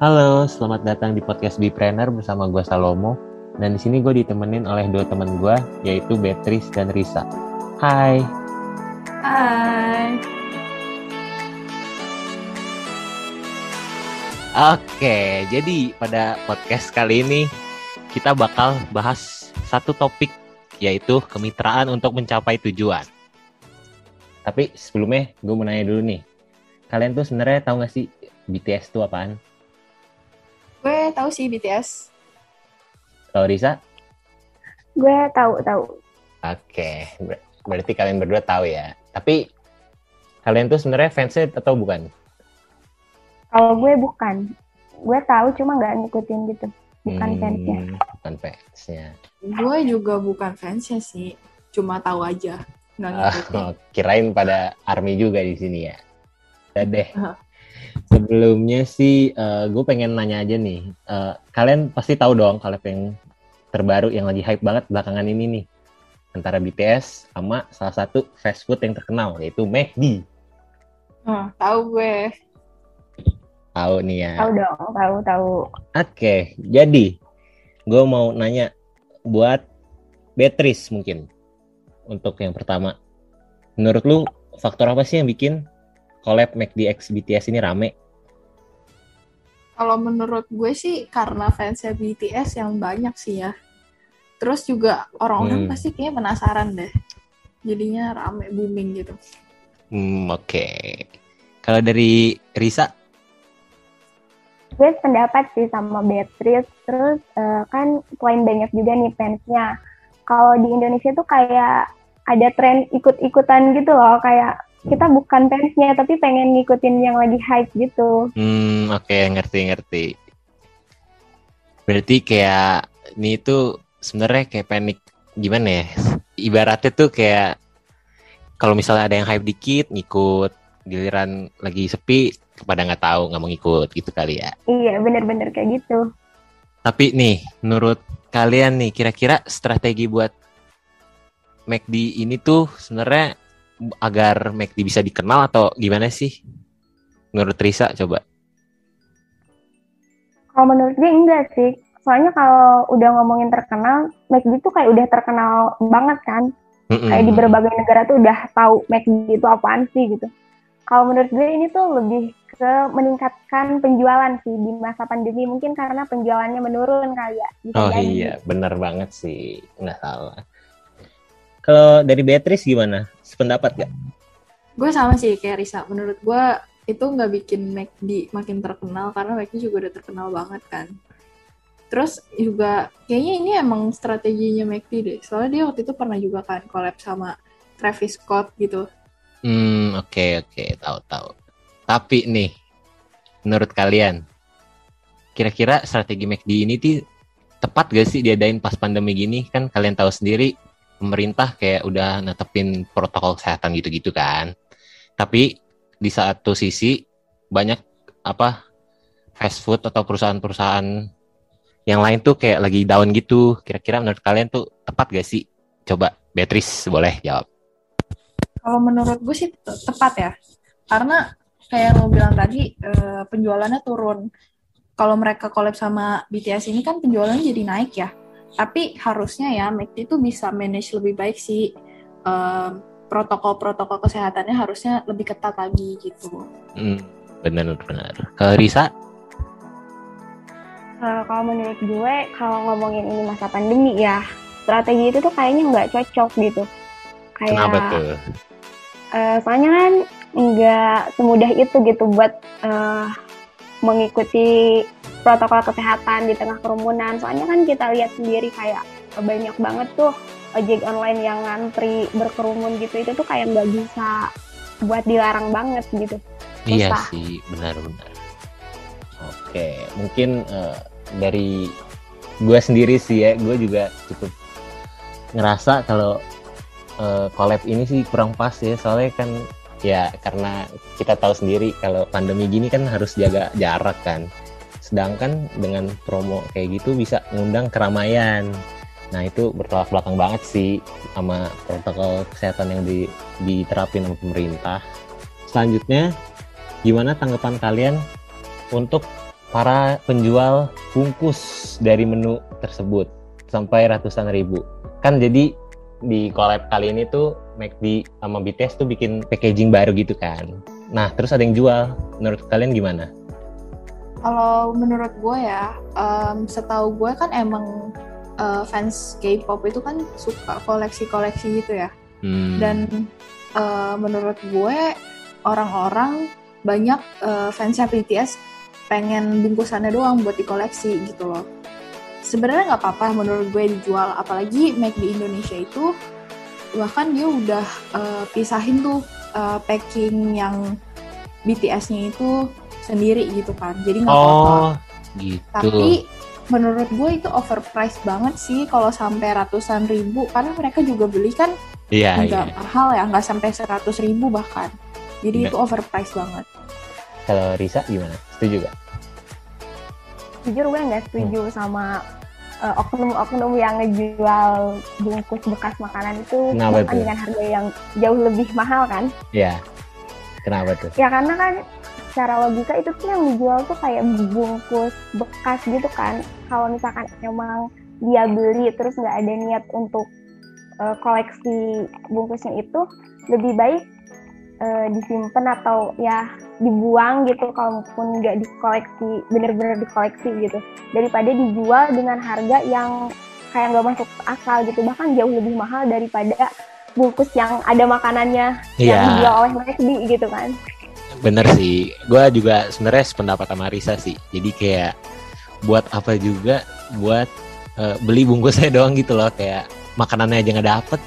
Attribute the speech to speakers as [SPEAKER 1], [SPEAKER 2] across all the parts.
[SPEAKER 1] Halo, selamat datang di podcast Bipreneur bersama gue Salomo. Dan di sini gue ditemenin oleh dua teman gue, yaitu Beatrice dan Risa. Hai.
[SPEAKER 2] Hai.
[SPEAKER 1] Oke, jadi pada podcast kali ini kita bakal bahas satu topik, yaitu kemitraan untuk mencapai tujuan. Tapi sebelumnya gue mau nanya dulu nih, kalian tuh sebenarnya tahu gak sih BTS itu apaan?
[SPEAKER 2] Gue tahu sih BTS.
[SPEAKER 1] Tahu Risa?
[SPEAKER 3] Gue tahu tahu.
[SPEAKER 1] Oke, ber- berarti kalian berdua tahu ya. Tapi kalian tuh sebenarnya fansnya atau bukan?
[SPEAKER 3] Kalau gue bukan. Gue tahu cuma nggak ngikutin gitu. Bukan
[SPEAKER 1] Hmm,
[SPEAKER 3] fansnya.
[SPEAKER 1] Bukan fansnya.
[SPEAKER 2] Gue juga bukan fansnya sih. Cuma tahu aja. Nggak ngikutin.
[SPEAKER 1] Oh, kirain pada army juga di sini ya. Udah deh. Sebelumnya sih, gue pengen nanya aja nih. Eh, kalian pasti tahu dong kalau yang terbaru yang lagi hype banget belakangan ini nih. Antara BTS sama salah satu fast food yang terkenal, yaitu McD.
[SPEAKER 2] Nah, tahu gue.
[SPEAKER 1] Tahu nih ya.
[SPEAKER 3] Tahu dong, tahu tahu.
[SPEAKER 1] Oke, jadi gue mau nanya buat Beatrice mungkin untuk yang pertama. Menurut lu faktor apa sih yang bikin collab McD X BTS ini rame?
[SPEAKER 2] Kalau menurut gue sih karena fansnya BTS yang banyak sih ya. Terus juga orang-orang
[SPEAKER 1] Hmm.
[SPEAKER 2] pasti kayaknya penasaran deh. Jadinya rame booming gitu.
[SPEAKER 1] Hmm, oke. Kalau dari Risa,
[SPEAKER 3] Gue pendapat sih sama Beatrice. Terus eh, kan selain banyak juga nih fansnya. Kalau di Indonesia tuh kayak ada tren ikut-ikutan gitu loh. Kayak kita bukan fansnya tapi pengen ngikutin yang lagi hype gitu.
[SPEAKER 1] hmm, oke ngerti-ngerti. Berarti kayak ini tuh sebenarnya kayak panik gimana ya? Ibaratnya tuh kayak kalau misalnya ada yang hype dikit ngikut, giliran lagi sepi kepada nggak tahu nggak mau ngikut gitu kali ya.
[SPEAKER 3] Iya bener-bener kayak gitu.
[SPEAKER 1] Tapi nih, menurut kalian nih, kira-kira strategi buat McD ini tuh sebenarnya agar McD bisa dikenal atau gimana sih? Menurut Risa, coba.
[SPEAKER 3] Kalau menurut gue enggak sih. Soalnya kalau udah ngomongin terkenal, McD tuh kayak udah terkenal banget kan.
[SPEAKER 1] Mm-mm.
[SPEAKER 3] kayak di berbagai negara tuh udah tahu McD itu apaan sih gitu. Kalau menurut gue ini tuh lebih ke meningkatkan penjualan sih di masa pandemi mungkin karena penjualannya menurun kali ya. Bisa
[SPEAKER 1] Oh
[SPEAKER 3] jadi.
[SPEAKER 1] iya, bener banget sih, nggak salah. Kalau dari Beatrice gimana? Sependapat gak?
[SPEAKER 2] Gue sama sih kayak Risa. Menurut gue itu nggak bikin McD makin terkenal karena McD juga udah terkenal banget kan. Terus juga kayaknya ini emang strateginya McD deh. Soalnya dia waktu itu pernah juga kan collab sama Travis Scott gitu.
[SPEAKER 1] Hmm, oke oke, tahu-tahu. Tapi nih, menurut kalian, kira-kira strategi McD ini tuh tepat gak sih diadain pas pandemi gini? Kan kalian tahu sendiri, pemerintah kayak udah netepin protokol kesehatan gitu-gitu kan. Tapi di satu sisi banyak apa fast food atau perusahaan-perusahaan yang lain tuh kayak lagi down gitu. Kira-kira menurut kalian tuh tepat gak sih? Coba Beatrice boleh jawab.
[SPEAKER 2] Kalau menurut gue sih te- tepat ya. Karena kayak lo bilang tadi, eh, penjualannya turun. Kalau mereka collab sama BTS ini kan penjualannya jadi naik ya. Tapi harusnya ya McD itu bisa manage lebih baik sih. eh, protokol-protokol kesehatannya harusnya lebih ketat lagi gitu.
[SPEAKER 1] Hmm, bener-bener. Ke Risa?
[SPEAKER 3] Eh, kalau menurut gue kalau ngomongin ini masa pandemi ya strategi itu tuh kayaknya nggak cocok gitu. Kayak
[SPEAKER 1] Kenapa tuh?
[SPEAKER 3] eh, soalnya kan nggak semudah itu gitu buat eh, mengikuti protokol kesehatan di tengah kerumunan. Soalnya kan kita lihat sendiri kayak banyak banget tuh ojek online yang ngantri berkerumun gitu. Itu tuh kayak nggak bisa buat dilarang banget gitu.
[SPEAKER 1] Iya
[SPEAKER 3] susah.
[SPEAKER 1] sih, benar-benar. Oke, mungkin eh, dari gue sendiri sih ya, gue juga cukup ngerasa kalau eh, collab ini sih kurang pas ya, soalnya kan ya karena kita tahu sendiri kalau pandemi gini kan harus jaga jarak kan. Sedangkan dengan promo kayak gitu bisa ngundang keramaian. Nah itu bertolak belakang banget sih sama protokol kesehatan yang di, diterapin sama pemerintah. Selanjutnya, gimana tanggapan kalian untuk para penjual bungkus dari menu tersebut sampai ratusan ribu. Kan jadi di collab kali ini tuh McD sama BTS tuh bikin packaging baru gitu kan. Nah, terus ada yang jual. Menurut kalian gimana?
[SPEAKER 2] Kalau menurut gue ya, um, setahu gue kan emang uh, fans K-pop itu kan suka koleksi-koleksi gitu ya.
[SPEAKER 1] Hmm.
[SPEAKER 2] Dan uh, menurut gue orang-orang banyak uh, fansnya BTS pengen bungkusannya doang buat dikoleksi gitu loh. Sebenarnya nggak apa-apa menurut gue dijual, apalagi Make di Indonesia itu bahkan dia udah uh, pisahin tuh uh, packing yang BTS-nya itu sendiri gitu kan. Jadi nggak apa-apa.
[SPEAKER 1] Oh, gitu.
[SPEAKER 2] Tapi menurut gue itu overpriced banget sih kalau sampai ratusan ribu karena mereka juga beli kan
[SPEAKER 1] Iya,
[SPEAKER 2] nggak
[SPEAKER 1] iya.
[SPEAKER 2] mahal ya nggak sampai seratus ribu bahkan jadi
[SPEAKER 1] Nggak.
[SPEAKER 2] itu overpriced banget
[SPEAKER 1] Kalau Risa gimana? Setuju gak?
[SPEAKER 3] jujur gue nggak setuju sama eh, oknum-oknum yang ngejual bungkus bekas makanan itu
[SPEAKER 1] Kenapa
[SPEAKER 3] dengan harga yang jauh lebih mahal kan
[SPEAKER 1] Iya. Kenapa tuh?
[SPEAKER 3] ya karena kan secara logika itu tuh yang dijual tuh kayak bungkus bekas gitu kan. Kalau misalkan emang dia beli terus nggak ada niat untuk eh, koleksi bungkusnya itu lebih baik eh, disimpan atau ya dibuang gitu kalaupun nggak dikoleksi bener-bener dikoleksi gitu. Daripada dijual dengan harga yang kayak nggak masuk akal gitu. Bahkan jauh lebih mahal daripada bungkus yang ada makanannya yang
[SPEAKER 1] Iya.
[SPEAKER 3] dijual oleh McD gitu kan
[SPEAKER 1] Bener sih. Gue juga sebenarnya sependapat sama Risa sih. Jadi kayak buat apa juga buat eh, beli bungkusnya doang gitu loh kayak makanannya aja nggak dapet.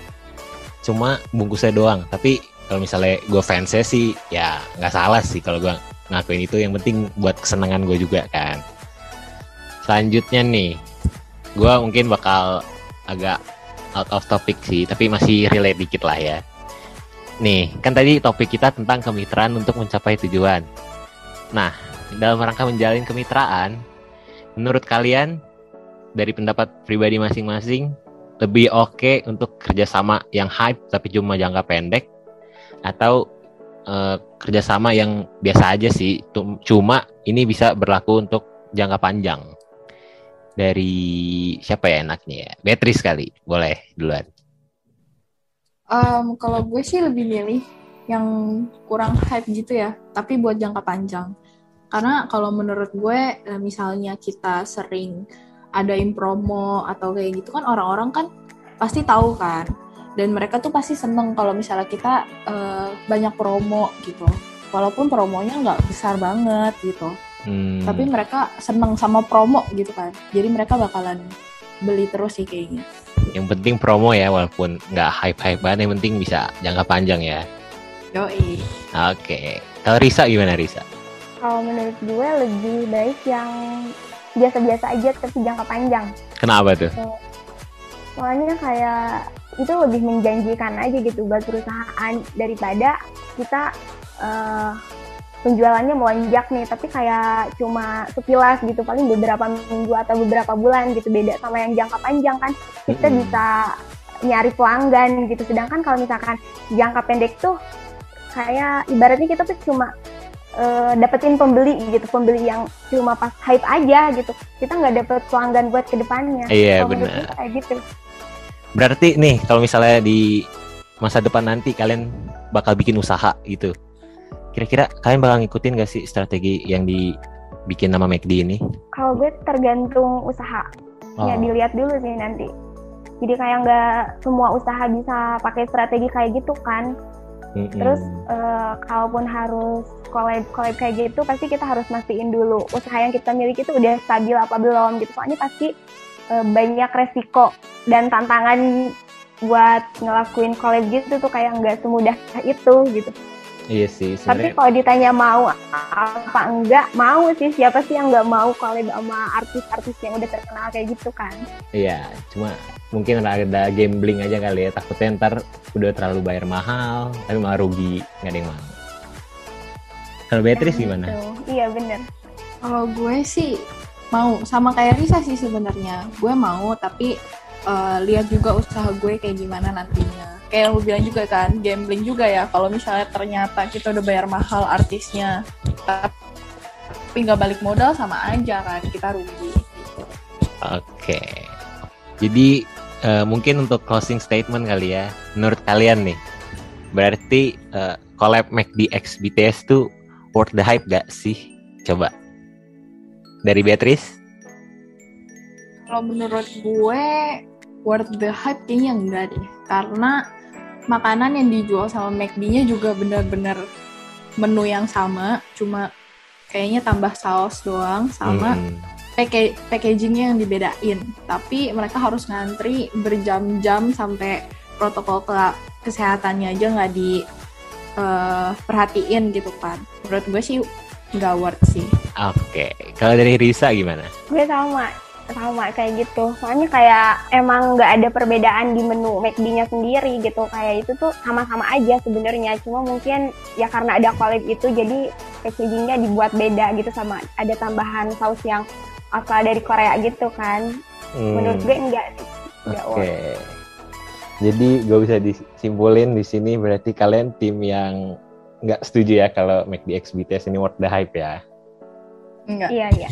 [SPEAKER 1] Cuma bungkusnya doang. Tapi kalau misalnya gue fansnya sih ya nggak salah sih kalau gue ngakuin itu. Yang penting buat kesenangan gue juga kan. Selanjutnya nih, gue mungkin bakal agak out of topic sih, tapi masih relate dikit lah ya. Nih, kan tadi topik kita tentang kemitraan untuk mencapai tujuan. Nah, dalam rangka menjalin kemitraan, menurut kalian dari pendapat pribadi masing-masing lebih oke untuk kerjasama yang hype tapi cuma jangka pendek atau eh, kerjasama yang biasa aja sih, cuma ini bisa berlaku untuk jangka panjang. Dari siapa ya enaknya ya? Beatrice kali, boleh duluan.
[SPEAKER 2] Em, kalau gue sih lebih milih yang kurang hype gitu ya tapi buat jangka panjang karena kalau menurut gue eh, misalnya kita sering adain promo atau kayak gitu kan orang-orang kan pasti tahu kan dan mereka tuh pasti seneng kalau misalnya kita eh, banyak promo gitu walaupun promonya nggak besar banget gitu
[SPEAKER 1] Hmm,
[SPEAKER 2] tapi mereka seneng sama promo gitu kan jadi mereka bakalan beli terus sih kayaknya
[SPEAKER 1] yang penting promo ya walaupun nggak hype-hype banget yang penting bisa jangka panjang ya.
[SPEAKER 2] yoi
[SPEAKER 1] Oke. Kalau Risa gimana Risa?
[SPEAKER 3] kalau menurut gue lebih baik yang biasa-biasa aja tapi jangka panjang
[SPEAKER 1] Kenapa tuh?
[SPEAKER 3] soalnya kayak itu lebih menjanjikan aja gitu buat perusahaan daripada kita eh, penjualannya melonjak nih tapi kayak cuma sekilas gitu paling beberapa minggu atau beberapa bulan gitu beda sama yang jangka panjang kan kita
[SPEAKER 1] Mm-mm.
[SPEAKER 3] bisa nyari pelanggan gitu sedangkan kalau misalkan jangka pendek tuh kayak ibaratnya kita tuh cuma eh, dapetin pembeli gitu pembeli yang cuma pas hype aja gitu kita nggak dapet pelanggan buat
[SPEAKER 1] ke
[SPEAKER 3] depannya Iya,
[SPEAKER 1] benar.
[SPEAKER 3] kayak gitu
[SPEAKER 1] Berarti nih kalau misalnya di masa depan nanti kalian bakal bikin usaha gitu. Kira-kira kalian bakal ngikutin gak sih strategi yang dibikin nama McD ini?
[SPEAKER 3] Kalau gue tergantung usaha, ya
[SPEAKER 1] Oh,
[SPEAKER 3] dilihat dulu sih nanti. Jadi kayak nggak semua usaha bisa pakai strategi kayak gitu kan.
[SPEAKER 1] mm-mm.
[SPEAKER 3] Terus eh, kalaupun harus collab collab kayak gitu, pasti kita harus mastiin dulu usaha yang kita miliki itu udah stabil apa belum gitu. Soalnya pasti eh, banyak resiko dan tantangan buat ngelakuin collab gitu tuh kayak nggak semudah itu gitu.
[SPEAKER 1] Iya sih
[SPEAKER 3] Tapi
[SPEAKER 1] sebenarnya.
[SPEAKER 3] kalau ditanya mau apa enggak, mau sih. Siapa sih yang nggak mau collab sama artis-artis yang udah terkenal kayak gitu kan?
[SPEAKER 1] Iya, cuma mungkin ada gambling aja kali ya. Takutnya ntar udah terlalu bayar mahal, tapi malah rugi nggak ada yang mau. Kalau Beatrice
[SPEAKER 3] Yang
[SPEAKER 1] gimana?
[SPEAKER 3] gitu. Iya bener.
[SPEAKER 2] Kalau gue sih mau sama kayak Risa sih sebenarnya. Gue mau tapi eh, lihat juga usaha gue kayak gimana nantinya. Kayak yang lu bilang juga kan, gambling juga ya. Kalau misalnya ternyata kita udah bayar mahal artisnya, tapi nggak balik modal sama aja kan kita rugi. Gitu.
[SPEAKER 1] Oke. Jadi uh, mungkin untuk closing statement kali ya, menurut kalian nih, berarti uh, collab McD X BTS tuh worth the hype gak sih? Coba dari Beatrice.
[SPEAKER 2] Kalau menurut gue worth the hype kayaknya enggak deh, karena makanan yang dijual sama McD-nya juga benar-benar menu yang sama, cuma kayaknya tambah saus doang sama hmm package packagingnya yang dibedain. Tapi mereka harus ngantri berjam-jam sampai protokol ke kesehatannya aja nggak di uh, perhatiin gitu kan. Menurut gue sih nggak worth sih.
[SPEAKER 1] Oke okay. kalau dari Risa gimana?
[SPEAKER 3] Gue sama sama kayak gitu soalnya kayak emang nggak ada perbedaan di menu McD-nya sendiri gitu kayak itu tuh sama-sama aja sebenarnya cuma mungkin ya karena ada collab itu jadi packagingnya dibuat beda gitu sama ada tambahan saus yang asal dari Korea gitu kan hmm. menurut gue enggak enggak
[SPEAKER 1] Oke. Okay. Jadi gue bisa disimpulin di sini berarti kalian tim yang nggak setuju ya kalau McD X BTS ini worth the hype ya?
[SPEAKER 3] Enggak. Iya iya.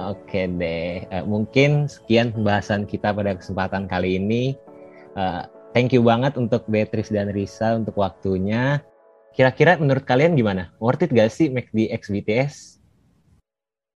[SPEAKER 1] Oke deh, uh, mungkin sekian pembahasan kita pada kesempatan kali ini. Uh, thank you banget untuk Beatrice dan Risa untuk waktunya. Kira-kira menurut kalian gimana? Worth it gak sih McD X BTS?